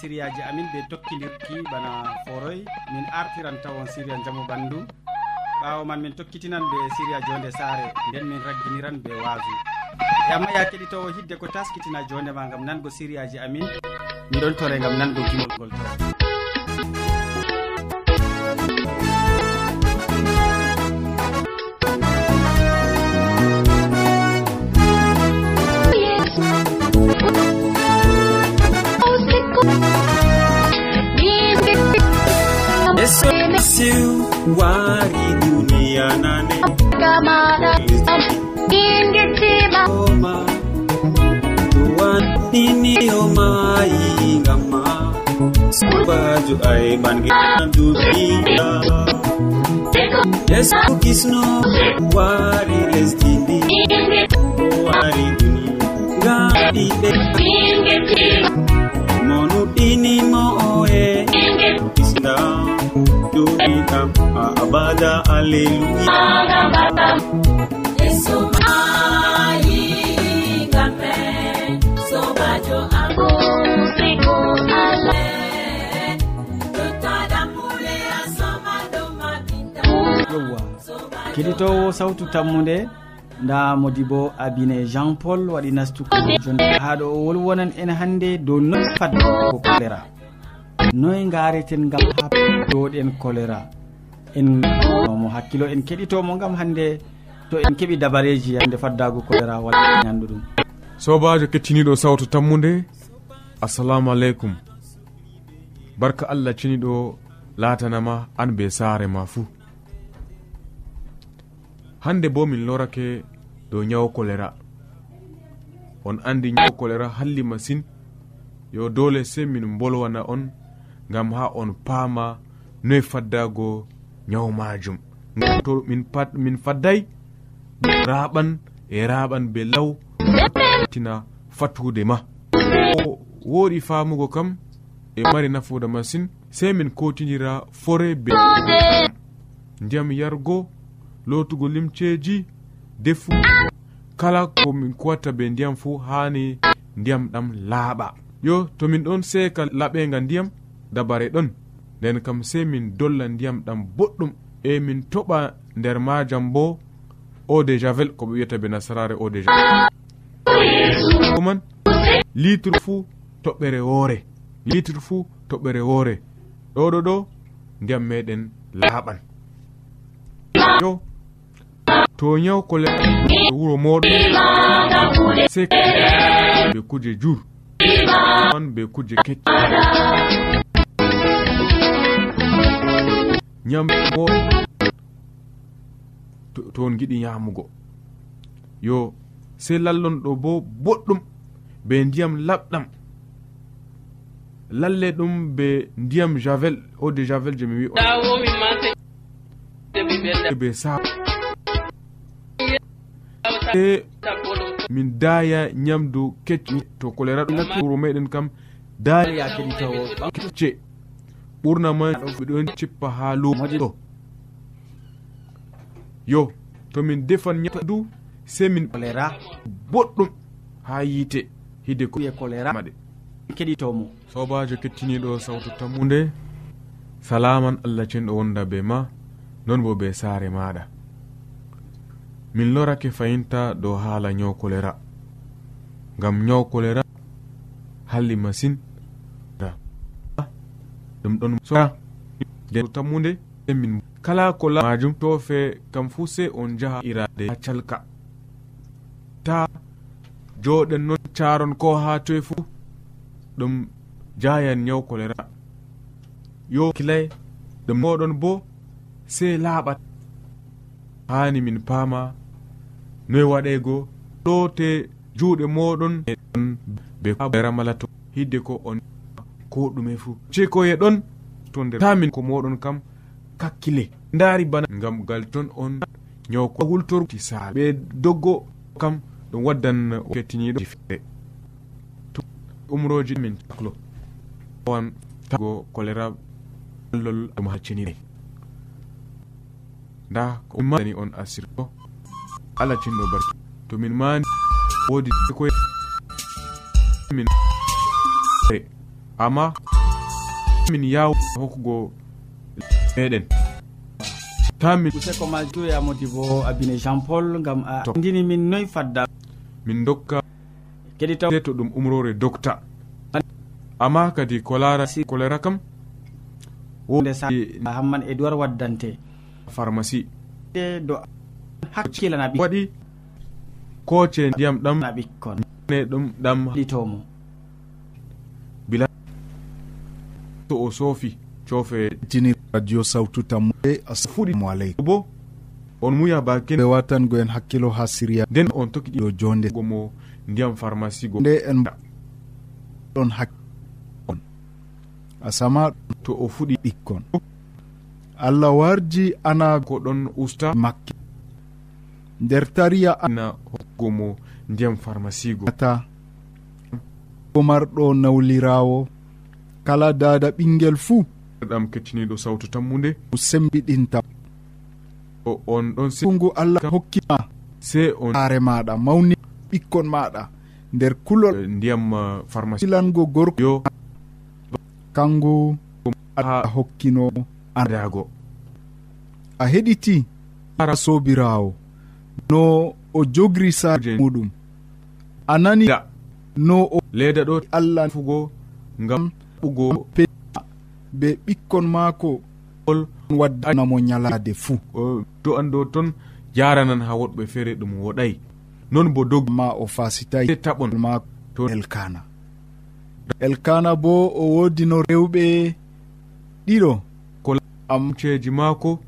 sériyaji amin ɓe tokkidirki bana foroy. Min artiran tawon séria jaamu ɓandu ɓawo man min tokkitinan ɓe séria jonde saare. Nden min ragginiran ɓe waasu e amma ya keɗitowo hidde ko taskitina jondema gam nango sériyaji amin. Miɗon tore gam nango gimol ngol to yesu wari duniya nane gamaɗaingetima tuwanniniomayi gamma sobajo ay ɓangeduɓia yesu kisno wari lesdindi wari duni gaɗiɓe monuɗinimo abada alleluya keɗitowo sawtu tammude nda modi bo abine jean paul waɗi nastuko ha ɗo wolwonan en hannde dow noy fadko choléra noy gareten gam ha doɗen choléra en mo hakkilo en keɗitomo gam hande to en keeɓi dabareji hande faddago kolera walla gandu ɗum sobajo kettiniɗo sawtu tammude assalamu aleykum. Barka allah ciniɗo latanama an be saare ma fuu. Hande bo min lorake dow nyawu kolera. On andi nyawu kolera halli masine yo dole sey min bolwana on gam ha on paama noye faddago nyawu majum gam to min pat min fadday raɓan e raɓan be law. Tina fatude ma. O woɗi famugo kam e mari nafuda masin sey min kotidira fore be ndiyam yargo lotugo limceji defu. Kala ko min kuwatta be ndiyam fuu hani ndiyam ɗam laaɓa. Yo to min ɗon seeka laɓega ndiyam dabare ɗon. nden kam sei min dolla ndiyam ɗam boɗɗum e min toɓa nder majam bo eau de javel ko ɓe wiyata be nasarare eau de javel. Javelman litre fuu toɓɓere woore litre fuu toɓɓere woore. Ɗo ɗo ɗo ndiyam meɗen laaɓan. Yo to nyaw ko le wuro moɗo se be kuje jur man be kuje kecce ñammo to on giɗi yamugo yo sey lallon ɗo bo boɗɗum be ndiyam laɓɗam. Lalle ɗum be ndiyam javel eau de javel je mi wi e be sa min daya ñamdu kecce to choléra ɗo wuro meɗen kam daya keɗitawo. Kecce. ɓurna ma ɓeɗon cippa ha lumoɗo yo tomin defan ñata du sey min choléra boɗɗum ha yiite hide e choléra maɗe keɗitomo sobajo kettiniɗo sawtu tammude salaman allah cenɗo wonda be ma non bo be saare maɗa. Min lorake fayinta dow haala ñaw choléra ngam ñaw choléra halli masine ɗum ɗon soa nden tammude e min. Kala ko la majum tofe kam fu se on jaha irade ha calka. Ta joɗen non caron ko ha toye fu ɗum jayan yaw kolera. Yo kilay ɗum moɗon bo sey laaɓat. Hani min paama noye waɗego ɗo te juuɗe moɗon ɗon be kolera mala to. Hidde ko on ko ɗume fuu ceekoye ɗon to nder tamin ko moɗon kam kakkile. Ndaari bana ngam gal ton on ñawko wultorti saare ɓe doggo kam ɗum waddan kettiniɗo fere to umroji min taklo. Wan tago choléra allol ɗum haccinire nda ko mani on asirto ala cinɗo barki to min mani wodi koye min amma min yaw hokkugo meɗen. Tamin useko ma joya modi bo abine jean paul gam a andini min noy fadda. Min dokka kadi taw to ɗum umrore docta amma kadi ko laara choléra kam wonde hamman e waddante. Pharmacie. De do hakkilana ɓi waɗi koce ndiyam ɗam ɓikkon ne ɗum ɗam ɗitomo to o soofi coofe jini radio sawtu tammude asfuɗimo aleykum bo on muya bake ɓe watango en hakkilo ha siriya nden on toki ɗo jonde. gomo ndiyam pharmacie go. Nde en ɗon hak on asama to o fuɗi ɓikkon. Allah warji ana ko ɗon usta makke. Nder tariya na hokkugo ndiyam pharmacie go. Ata gomarɗo nawlirawo kala dada ɓingel fuu. Ɗam kettiniɗo sawtu tammude sembiɗinta. O on ɗon ngu allah hokkima se on saare maɗa mawni ɓikkon maɗa nder kulol e, ndiyam uh, pharmacilango gorko yo. Kangu a hokkino andago a heɗiti ara sobirawo no o jogri saje muɗum. A nani no o leyda ɗo allah fugo ngam jaɓɓugo be ɓikkon maako ol waddanamo ñalade fuu. To ando ɗo toon jaranan ha woɗɓe feere ɗum woɗay. Non bo dog ma o fasitay taɓon. maako to elkana elkana bo o wodino rewɓe ɗiɗo. Ko amceji maako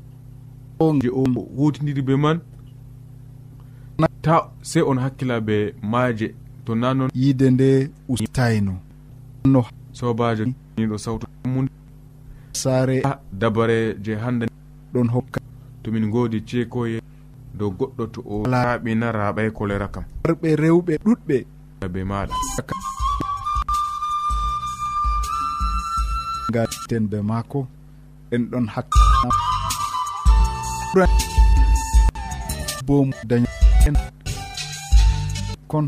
je o hutidiri be man. Ta se on hakkila be maaje. To na non yide nde ustayno no sobajo niɗo sawtu mun. Saare dabare je hande ɗon hokka. tomin godi ceekoye dow goɗɗo to o laaɓina raɓay kolera kam. Arɓe rewɓe ɗuɗɓe. Be maɗa. Gaten be maako en ɗon hakra bo dañen kon.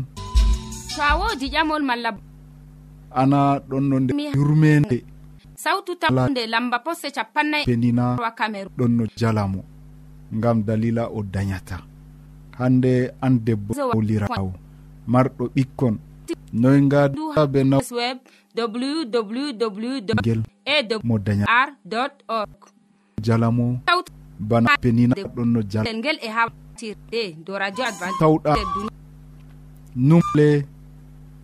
To a woodi ƴamol malla ana ɗon no nde yurmede sawtu tamde lamba posse capannay benina cameron ɗon no jalamo ngam dalila o dañata hande an debbo lirawo marɗo ɓikkon. Noy ngada be naweb wwwgel e mo dañar org. Jalamo sawtu bana penina ɗon no jalel ngel e hatirde do radio advantawɗa numle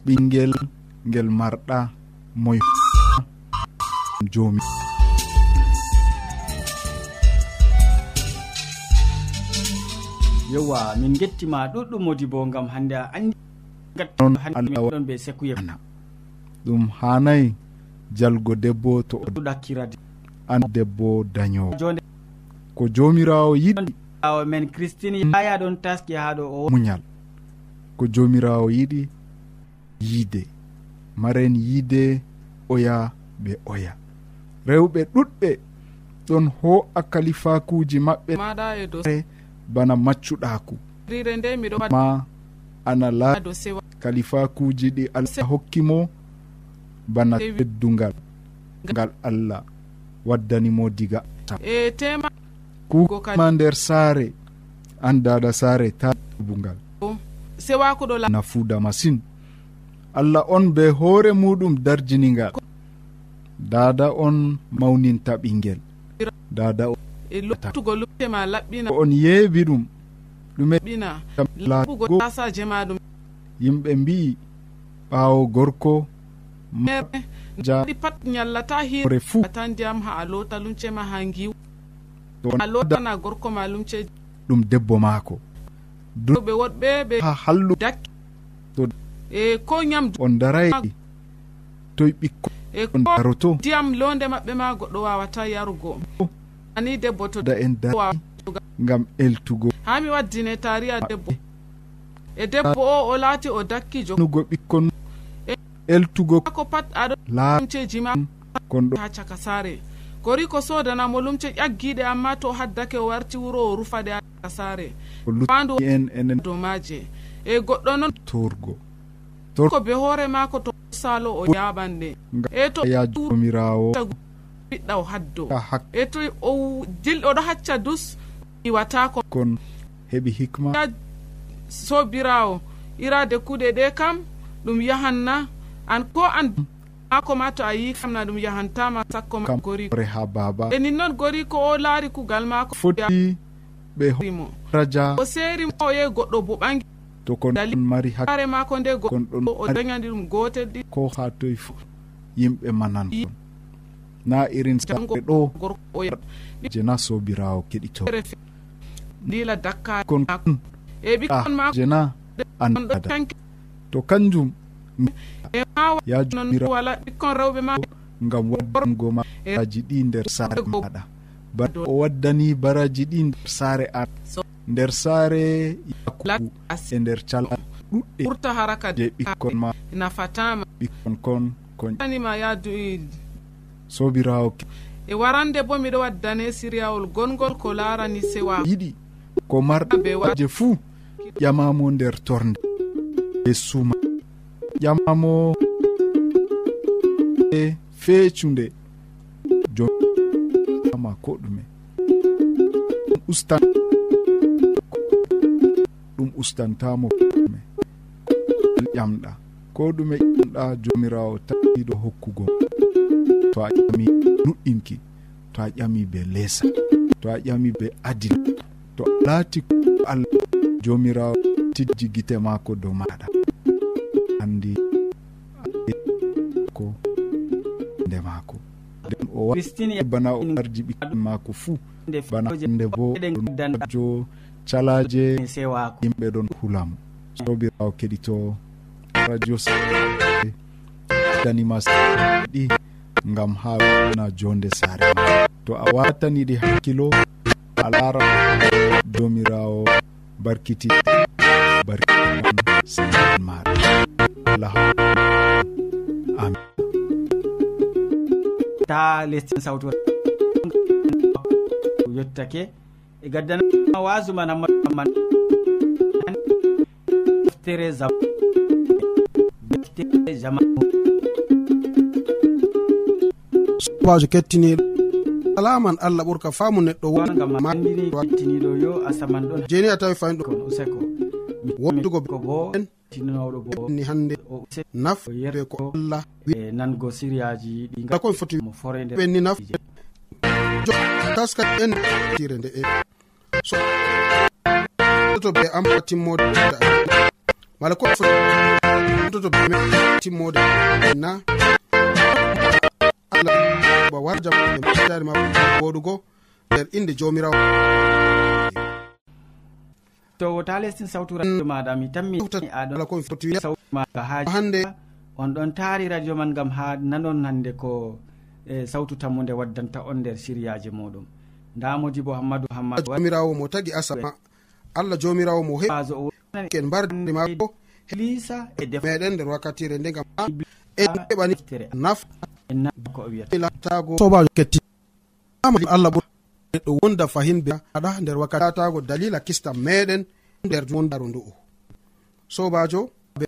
ɓingel guel marɗa moy joomi yewa min gettima ɗuɗɗum modi bo gam hande a andi ɗon be sekuyena ɗum hanayi jalgo debbo to ɗakkirade an debbo dañowo ko jomirawo yiɗi awo men christine yaya ɗon taski ha ɗo o muñal. Ko jomirawo yiɗi yiide maren yiide oya ɓe oya. Rewɓe ɗuɗɓe ɗon ho'a kalifakuji maɓɓe. Bana maccuɗaku rire nde miɗo ma ana laa kalifakuji ɗi allah hokkimo bana teddungal. Ngal allah waddanimo diga. Kuga nder saare an dada saare tabugal nafuda masine allah on be hoore muɗum darjiningal dada on mawninta ɓingel. Dada e lottugo lumte ma laɓɓina. on yeewi ɗum. Ɗumeɓinago tasaje maɗum yimɓe mbi'i ɓaawo gorko jaɗi pat ñallata hire fuu. Tan ndiyam ha a lota lumce ma ha giw a lotana gorko ma lumce. ɗum debbo maako. Ɓe woɗɓe ɓe ha hallu dakki. To e ko ñamdu on daray toye ɓikko e daroto. ndiyam londe maɓɓe ma goɗɗo wawata yarugo. Ani debbo to da en da ngam eltugo. Ha mi waddine tariya debbo. E debbo o o laati o dakkijo nugo ɓikkon eltugo ko e pat aɗo lumceji ma kon ɗo. ha caka saare. Gori ko sodanamo lumce ƴaggiɗe amma to haddake o warti wuro o rufaɗe ha caka saare. Fandu en enen dow maje e goɗɗo noon torgo. ko be hoore maako to salo o yaɓanɗe e to yajomirawo ɓiɗɗa o haddo. E to o jil oɗo hacca dus iwatako kon heɓi hikma. Sobirawo irade kuɗe ɗe kam ɗum yahanna. An ko an mako ma to a yi kam na ɗum yahantama sakko ma gorikore ha baba e nin noon gori ko o laari kugal mako foti ɓe mo. raja. O seerimo o yehi goɗɗo bo ɓangi to kon mari hakkare mako nde kon ɗon o dañani ɗum gotel ɗi. ko ha toye fo yimɓe manan. Ɗon na irin sae ɗo je na sobirawo keɗitore ndila dakka kon e ɓikkon ma je na andaa to kanjum e yawala ɓikkon rewɓe ma ngam waddango ma baraji ɗi nder saare maɗa bar o waddani baraji ɗi nder saare a nder saare e nder cala ɗuɗɗe ɓurta haraka je ɓikkon ma. nafatama ɓikkon kon konanima yaadu sobirawo e warande bo miɗo waddane siriyawol gongol ko larani sewa. Yiɗi ko marɗaɓeje fuu ƴamamo nder torde. E suma ƴamamo e feecunde. Joma ko ɗume. Ustan ɗum ustantamo ƴamɗa ko ɗume ƴamɗa jomirawo tawiɗo hokkugo. To a ƴami nuɗɗinki to a ƴami be leesa to a ƴami be adil. To a laati allah jomirawo tijji gite maako dow maɗa. Andi o kristini bana o ardi ɓikkon mako fuu. Bana nde bo jo calaje sewako yimɓe ɗon hulamo sobirawo keɗito radio danima ɗi gam ha na jonde saare. To a wataniɗi hakkilo a lara jomirawo barkiti barkion sanan maɗa allah amin. ta ha lesdi sawtu yettake e gaddanama wasu man hammadman deftere zam deftere jamanu sobajo kettiniɗo alaman allah ɓurka faamu neɗɗo wogamaɗiri kettiniɗo yo asaman ɗon jeni a tawi fayɗo useko. Wondugo ko bo en tinnoɗo bo ni hannde nafde ko allah e nango siriyaji ɗi kala koye foti mo forede ɓenni nafde taska en tire nde e. So to be am timmode mala ko fo to be timmode na allah wa warjam e mutare ma boɗugo nder inde jomirawo hettowo ta lestin sawtu radio maɗa mi tammi aɗomaga ha hande on ɗon taari radio man gam ha nanon hande ko e sawtu tammude waddanta on nder siriyaji muɗum. Nda modibo hammadou hammadumirawo mo tagi asama allah jomirawo mo heɓen mbarde mako lisa e def meɗen nder wakkatire nde gam eɓani naf ko wiyatago sobajo ketti allah ɓur neɗɗo wonda fahin be aɗa nder wakkati atago dalila kista meɗen nder wondaro ndu'u. Sobajo be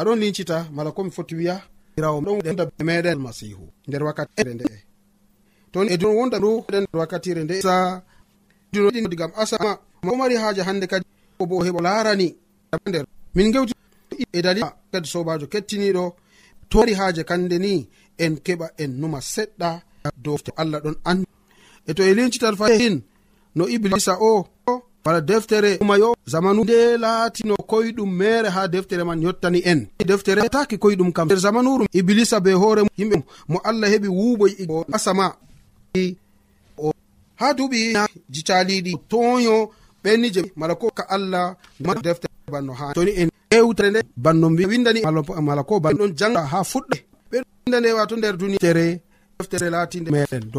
aɗon lincita mala komi foti wiya irawo ɗonda meɗen masihu nder wakkatire nde. To e don wonda ndu nder wakkatire nde sa digam asama mo mari haaja hande kadi ko bo heɓa larani nder min gewti e dalila kadi sobajo kettiniɗo to mari haaje kande ni en keɓa en numa seɗɗa dow allah ɗon andi e to e lincital fahin e no iblisa o wala deftere umayo zamanu nde laatino koyɗum mere ha deftere man yottani en. Deftere taki koyɗum kam. Nder zamanuru iblisa be hoore yimɓe mo allah heɓi wuuɓoy e asama. Ha duuɓi jicaliɗi toyo ɓenni je mala ko ka allah deftere banno ha toni en. Ewtere nde banno mbi windani mala ko banɗon janga ha fuɗɗe. Ɓe windande wato nder duniya tere deftere laatinde meɗen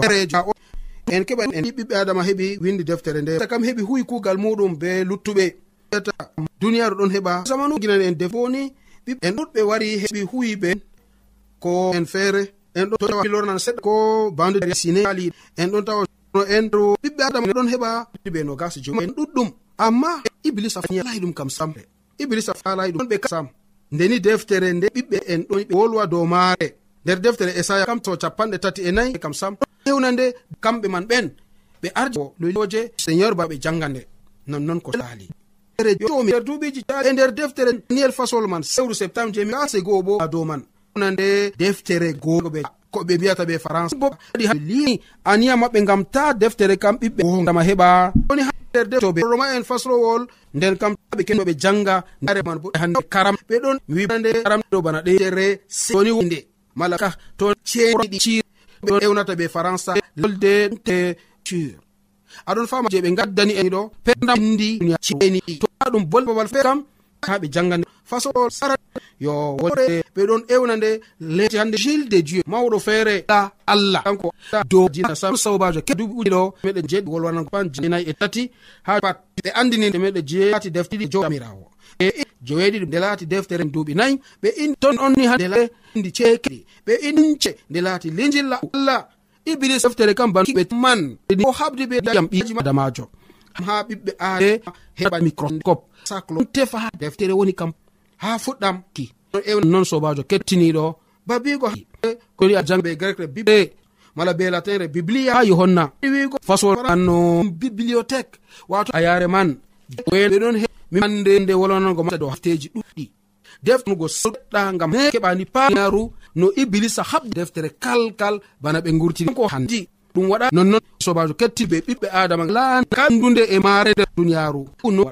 en keɓa en ɓiɓɓe adama heɓi windi deftere nde. Kam heɓi huwi kuugal muɗum be luttuɓe. Ta duniyaru ɗon heɓa. Zamanu ginan en def boni en ɗuɗɓe wari heɓi huwi ɓe. Ko en feere en ɗon tawa lornan seɗɗa ko bandude sinali en ɗon tawa no en ɓiɓɓe adama ɗon heɓa ɓe no gasi jum en ɗuɗɗum. Amma iblisa layi ɗum kam sam. Iblisa falayi ɗum ɓe sam. Ndeni deftere nde ɓiɓɓe en ɗon ɓe wolwa dow maare. nder deftere esaya kam to capanɗe tati e nayi kam sam. Hewna nde kamɓe man ɓen ɓe ardi luloje seigneur ba ɓe janga nde nonnoon ko sali nder duuɓiji e nder deftere niel fasol man sewru septembre jemi ase goo bo a dow man. Na nde deftere gooɓe ko ɓe mbiyata ɓe france. Bo ɗi li aniya maɓɓe gam ta deftere kam ɓiɓɓe gotama heɓa. Woni ha nder deftoɓe roma en fasrowol nden kam ɓe kenoɓe janga ndare man bo hande karam. Ɓe ɗon wiande karam ɗo bana ɗere soni wonde. mala ka to ceɗi cir ɓe ewnata ɓe faransa lolde teture aɗon fama je ɓe gaddani en ɗo pedamdi ceeni. To a ɗum bol babal fe kam ha ɓe jangani fasol sara yo wore ɓe ɗon ewna nde leti hande gile de dieu mawɗo feere la allah. Kanko dow saubajo ɗo meɗen jeeɗi wolwanan pan jenayi e tati ha pat ɓe andinide meɗe jeeati deftiɗi jomirawo joweeɗiɗi nde laati deftere duuɓi nayi ɓe in ton onni hande indi ceekeɗi ɓe ince nde laati lijilla allah iblis deftere kam banɓe man o habdi ɓe jam ɓiyaji adamajo ha ɓiɓɓe aade heɓa microscope saclo tefa ha deftere woni kam ha fuɗɗam ki. Ew non sobajo kettiniɗo babigo koni a jangɓe grec re bible mala be latin re biblia ha yohanna wigo fasol anno bibliothèque wato a yare man. Ɓe ɗon mi hande nde wolwanango ma dow hafteji ɗuɗɗi. Deftugo soɗɗa ngam keɓani paaru no iblisa haɓdi deftere kalkal bana ɓe gurtini ko handi. Ɗum waɗa nonnon sobajo ketti be ɓiɓɓe adama. La kandude e maare nder duniyaru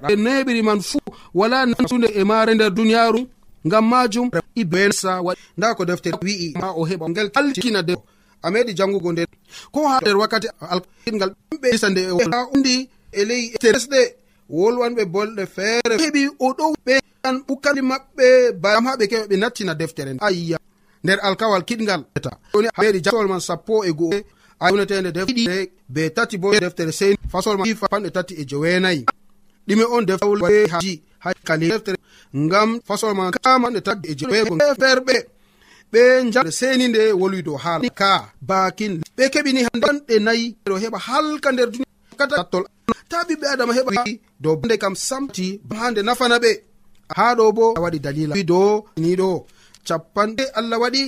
e neɓiri man fuu wala nandude e maare nder duniyaru ngam majum ibensa waɗi. Nda ko deftere wi'i ma o heɓa. Ngel kalkina de a meɗi jangugo nde ko ha nder wakkati alngal ɓe isa nde ha undi e ley teresɗe wolwanɓe bolɗe feere. Heɓi oɗo ɓe an ɓukkali maɓɓe baam ha ɓe keɓa ɓe nattina deftere ayya nder alkawal kiɗgal ta. Oni meɗi jasol man sappo e go'o. Aunetede defɗiɗe be tati bo deftere sey fasol ma panɗe tati e joweenayi. Ɗume on deftere haji ha kali deftere. Ngam fasol ma kamanɗe tati e jowego ferɓe ɓe jare seni nde wolwi dow haala. Ka. Bakin ɓe keɓini hanɗe nayi. Ɗo heɓa halka nder duniya. Kata tattol ta ɓiɓɓe adama heɓa dow bande kam samti hande nafana ɓe. Ha ɗo bo waɗi dalila. Dow niɗo capanɗe allah waɗi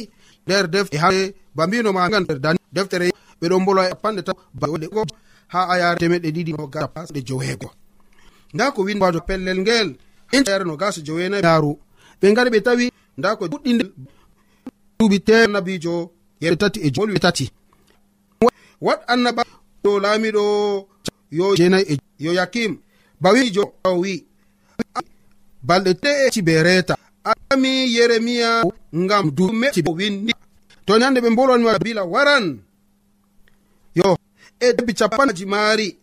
nder defte ha ba mbino maga nder mbinoma deftere. Ɓe ɗon mbolo e capanɗe ta. Baɗego ha ayare temeɗe ɗiɗi no nogaɗe joweego nda ko winwajo pellel ngel. Inayare no nogas jowenayi. Yaru ɓe ngari ɓe tawi nda ko ɗuɗɗi duuɓi te nabijo yeɓe tati e jolwe tati. Wat annaba ɗo laamiɗo. yo jenayi e yoyakim bawijo wi balɗe te'eci be reeta ami yeremiya ngam dumeci windi to nande ɓe mbolwanima bila waran yo e debi capanaji maari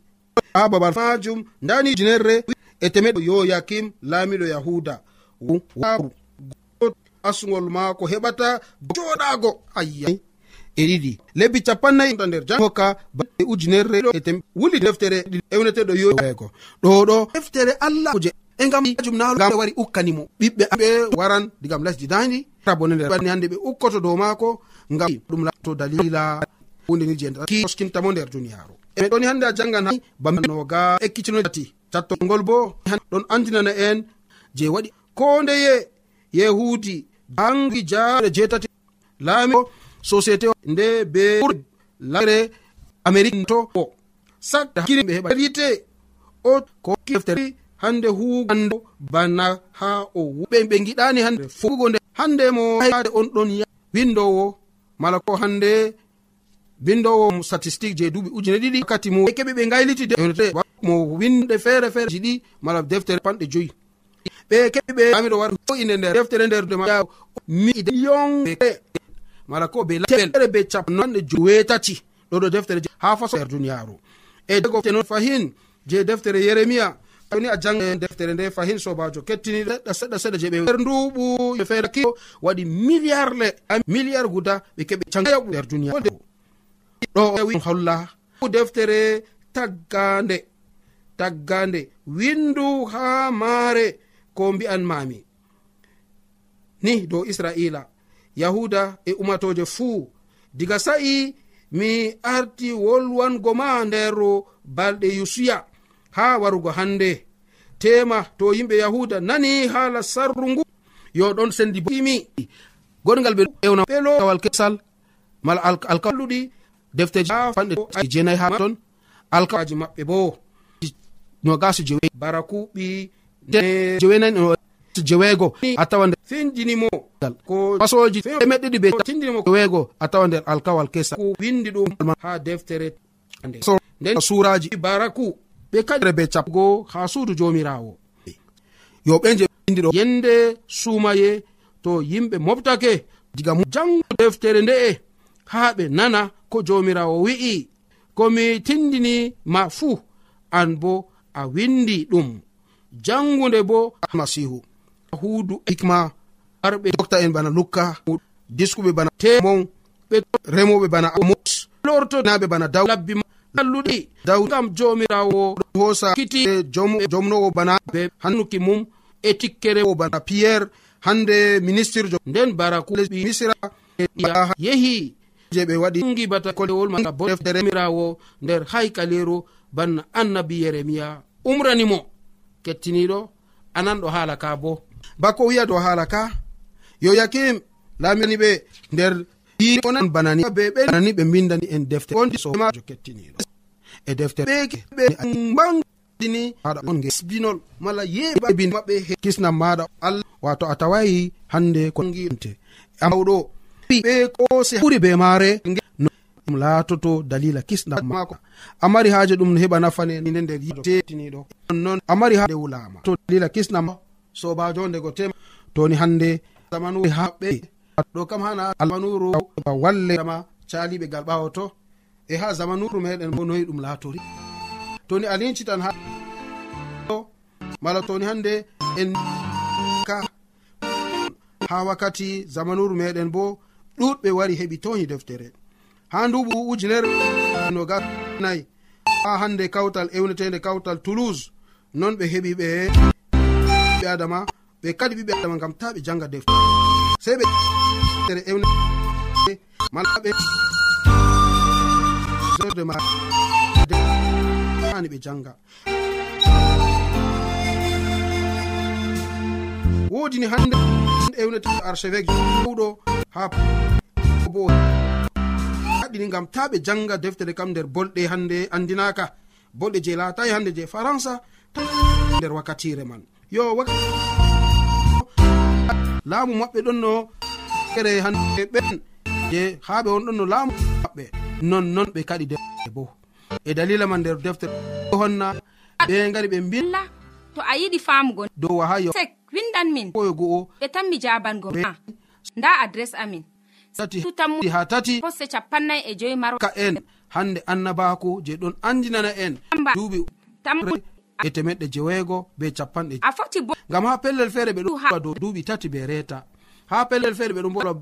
ha babal majum ndani jinerre e temeɗo yoyakim laamiɗo yahuda asugol maako heɓata joɗago ayya e ɗiɗi. Lebbi capannayɗo nder jan hokka e ujunere e tem wuli deftere ewneteɗo yoego ɗo ɗo. Deftere allah kuje. E gam jum nagam wari ukkanimo. Ɓiɓɓe ɓe waran digam lesdi dandi rabone nder hande ɓe ukkoto dow maako ngam ɗum to dalila. Hundeni je toskintamo nder duniyaru e ɗoni hande a jangan bamnoga ekkitinoati cattongol bo ɗon andinana en je waɗi. Ko ndeye yehudi jangi jaɗe jeetati laami société nde be lare amérique to o. Sakta hakkille ɓe heɓa. Rite o ko deftere hande huugando bana ha o ɓe ɓe giɗani hande fugo nde. Hande mo hade on ɗon windowo mala ko hande windowo statistique je duuɓi ujune ɗiɗi. Wakkati mo keɓe ɓe gayliti mo winde feere feere ji ɗi mala deftere panɗe joyi. Ɓe keɓe ɓe amiɗo wara ho'inde nder deftere nder dema million mala ko be teɓere be capanɗe jowetati ɗo ɗo deftere ha fasoer duniyaru e gotenon fahin je deftere yeremia ni a jange deftere nde fahin sobajo kettini seɗɗa seɗɗa seɗɗa je ɓe nduɓu je kio waɗi milliard le milliard guda ɓe keɓe cagayaɓu nder duniya ɗo e holla. Deftere taggande taggande windu ha maare ko mbi'an mami ni dow israila. yahuda e umatoje fuu. Diga sa'i mi arti wolwango ma nder balɗe yusuya ha warugo hande. Tema to yimɓe yahuda nani haala sarru ngu yo ɗon sendi imi gongal ɓe ewna ɓelowal kesal mala alkaluɗi defteji fanɗe jenayi ha ton alkaji maɓɓe bo. No gasi jewe barakuɓi jewenani jeweego a tawa nder findinimo ko pasoji meɗɗiɗi ɓe tindinimo jeweego a tawa nder alkawal kesa. Windi ɗum ha deftere nden suraji baraku ɓe kadire be capgo ha suudu jomirawo yo ɓe je windiɗo yende sumaye to yimɓe moftake diga jango deftere nde'e ha ɓe nana ko jomirawo wi'i. Komi tindini ma fuu an bo a windi ɗum. Jangunde bo masihu huudu hikma arɓe dokta en bana lukka diskuɓe bana temon ɓe remoɓe bana amos lortonaɓe bana daw labbi alluɗi daw gam jomirawo hosa kiti e jomnowo bana be hannuki mum e tikkerewo bana pierre hande ministre jo nden baraku lesɓi misra e yehi je ɓe waɗi ngibata kolewol maa boderemirawo nder haykaleru banna annabi yeremiya umranimo kettiniɗo anan ɗo haala ka bo. bako wiya dow haala ka. Yo yakim lamirani ɓe nder onan banani. Be ɓe ɓenani ɓe mbindani en defte. On somajo kettiniɗo e defte ɓekeɓeɓangdini haɗa on gesbinol mala yeɓabin maɓɓe he kisnam maɗa. Allah wato a tawayi hande kogiinte amawɗo ɓe kose ɓuri be maare ɗum laatoto dalila kisɗam mako a mari haaje ɗum heɓa nafane nde nder yitiniɗo nonnon a mari haade wulama. To dalila kisnam sobajo ndego tema. Toni hande zamanu e haɓɓe. Ɗo kam hana almanuru wallema caliɓe gal ɓawo to. E ha zamanuru meɗen noyi ɗum laatori. Toni a lincitan ha mala toni hande en ka ha wakkati zamanuru meɗen bo ɗuɗɓe wari heɓi toyi deftere. Ha nduɓu ujunere nogas nayi ha hande kawtal ewnetede kawtal toulouse non ɓe heɓi ɓe ɓiɓɓe adama ɓe kadi ɓiɓɓe adama gam ta ɓe janga defte. Sei ɓe tere ewne mala ɓe jorde ɓe janga. Wodini hande ewnete archevêque ɗowɗo ha bo haɗini gam ta ɓe janga deftere kam nder bolɗe hande andinaka. Bolɗe je laatayi hande je faransa nder wakkatire man. yo laamu maɓɓe ɗon no ere hande ɓen. Je ha ɓe on ɗon no laamu maɓɓe. Non non ɓe kaɗi deftere bo. E dalila ma nder deftere. Honna ɓe gari ɓe mbi to a yiɗi famugo dow waha sek windan min. Koyo go'o. Ɓe tammi jabango ma. Nda adres amin. Tati. Ha tati. Posse capannay e joyi marka en. Hande annabako je ɗon andinana en. Duuɓi e temeɗɗe jeweego be capanɗe a foti bo ngam ha pellel feere ɓe ɗoa dow duuɓi tati be reeta. Ha pellel feere ɓe ɗo mbolwa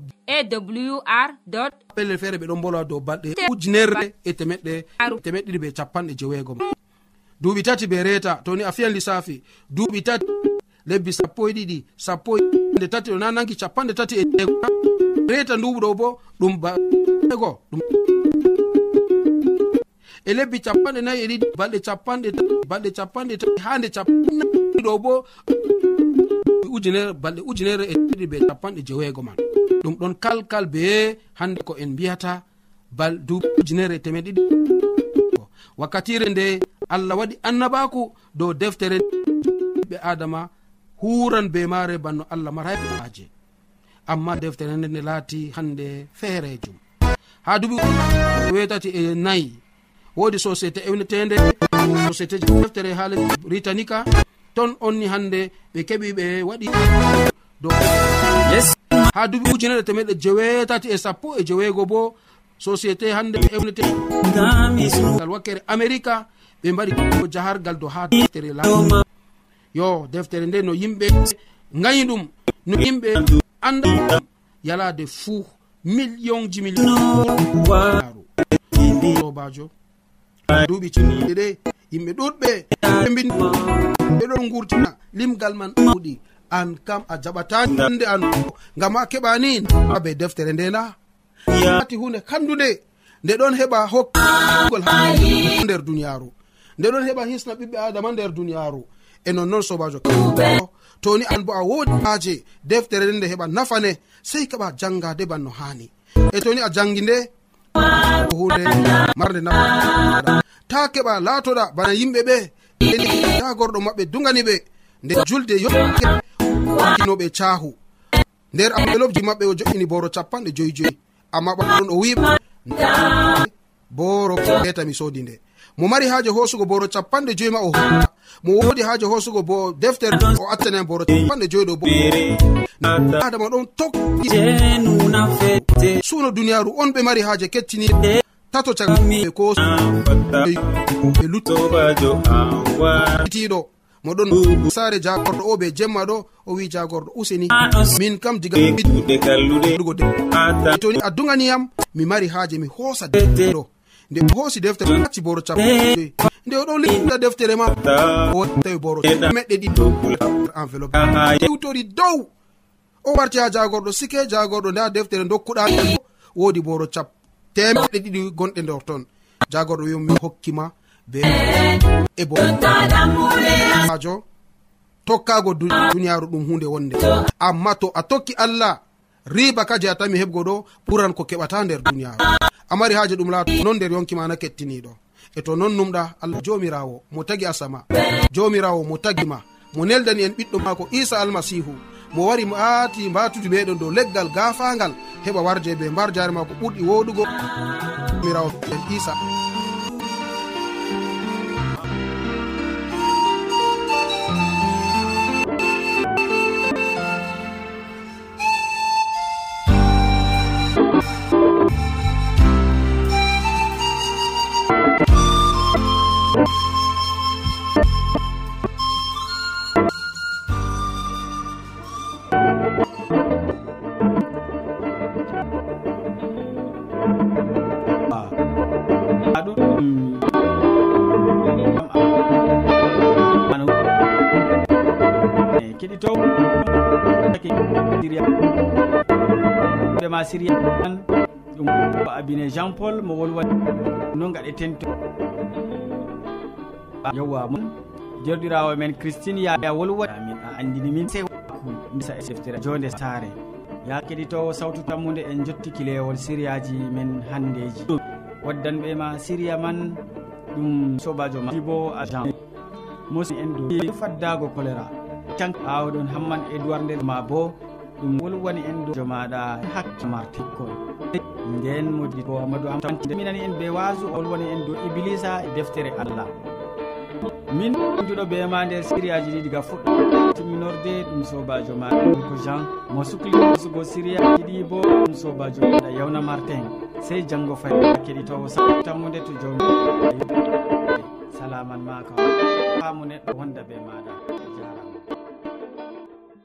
awr pellel feere ɓe ɗo mbolwa dow balɗe ujunerre e temeɗɗe temeɗɗiɗi be capanɗe jeweego. Duuɓi tati be reeta to ni a fiyan lissafi. Duuɓi tati lebbi sappo e ɗiɗi sappo nde tati ɗo na nanki capanɗe tati e reeta nduɓu ɗo bo ɗum baego ɗum e lebbi capanɗe nayi e ɗiɗi. Balɗe capanɗe balɗe capanɗe tati ha nde capanɗo bo ujunere balɗe ujunere e ɗiɗi be capanɗe jeweego man. Ɗum ɗon kalkal be hande ko en mbiyata bal duuɓi ujunere teme ɗiɗi. Wakkatire nde allah waɗi annabaku dow deftere ɓe adama huran be mare banno allah maray ɓe maaje. Amma deftere nde nde laati hande feerejum ha duuɓi wetati e nayyi wodi société ewnetede société deftere ha lesdi britannica. Ton onni hande ɓe keɓi ɓe waɗi dow. Ha duuɓi ujunere temeɗe jewetati e sappo e jeweego bo société hande ewnetegal wakkere américa ɓe mbaɗi jahargal do ha deftere la yo deftere nde no yimɓe gayi ɗum no yimɓe anda yalade fuu million ji millionaru sobajo duuɓi cinniɗe ɗe yimɓe ɗuɗɓe ɓe ɗon gurtina limgal man. Ɗuɗi an kam a jaɓatande an. Ngam a keɓani abe deftere nde na ati hunde kandude nde ɗon heɓa hokkgol nder duniyaru nde ɗon heɓa hisna ɓiɓɓe adama nder duniyaru e nonnoon sobajo toni an bo a wodi aje deftere nde nde heɓa nafane sei keɓa jangade banno hani e toni a jangi nde hunde marde nafa ta keɓa laatoɗa bana yimɓe ɓe. Ta gorɗo maɓɓe dugani ɓe. Nde julde yoinoɓe cahu nder envelopji maɓɓe o joƴini boro capanɗe joyi joyi amma ɓaɗon o wiɓa boro keta mi sodi nde. mo mari haaje hoosugo boro capanɗe joyi ma o hoa mo wodi haaje hoosugo bo deftere o accana boro capanɗe joyi ɗo boadama ɗon tokki. Suuno duniyaaru on ɓe mari haaje kettini. Tato cagɓe ko ɓe luttiɗo moɗon saare jagorɗo o ɓe jemma ɗo o wi jagorɗo useni. Min kam digaɗugo toni a duganiyam mi mari haaje mi hoosa ɗo. nde o hoosi deftere acci boro cappoe nde o oɗon liɗa deftere ma tawi boro meɗɗe ɗiɗo enveloppe. Iwtori dow. O warti ha jagorɗo sike jagorɗo nda deftere dokkuɗa wodi boro cap temeɗɗe ɗiɗi gonɗe nder ton. Jagorɗo wimi hokkima be e boajo tokkago duniyaru ɗum hunde wonde. Amma to a tokki allah riba kaje a tami heɓgo ɗo ɓuran ko keɓata nder duniyaru a mari haaje ɗum laato non nder yonkima na kettiniɗo e to non numɗa allah jomirawo mo tagi asama jomirawo mo tagima mo neldani en ɓiɗɗo maako isa almasihu mo wari mo aati mbatude meɗon dow leggal gafangal heɓa warje be mbar jare maako ɓurɗi woɗugo mirawo isa siriya ɗum abine jean paul mo wolwa no gaɗeten to yewwa jerɗirawo men christine yaya wolwa. Amin a andini min. Sei disa deftere e jonde saare. Ya keɗitowo sawtu tammude en jottiki lewol sériyaji men handeji. Waddanɓe ma siriya man ɗum sobajo ma. Bo agent. Mosi en do faddago choléra. Tan awɗon hamman edoird nder ma bo ɗum wolwani en dojo maɗa hakke martikkol. Nden modi bo amadou amminani en be wasu wolwani en dow iblisa e deftere allah. Min juɗo be ma nder siriyaji ɗi diga fuɗɗo. Timminorde ɗum sobajo maɗa ɗum ko jean mo suklisugo sugo siriyaji ɗi bo ɗum sobajo maɗa yawna martin sey janggo fay keɗitowo sattammude to jom salaman ma ka famu neɗɗo wonda be maɗa.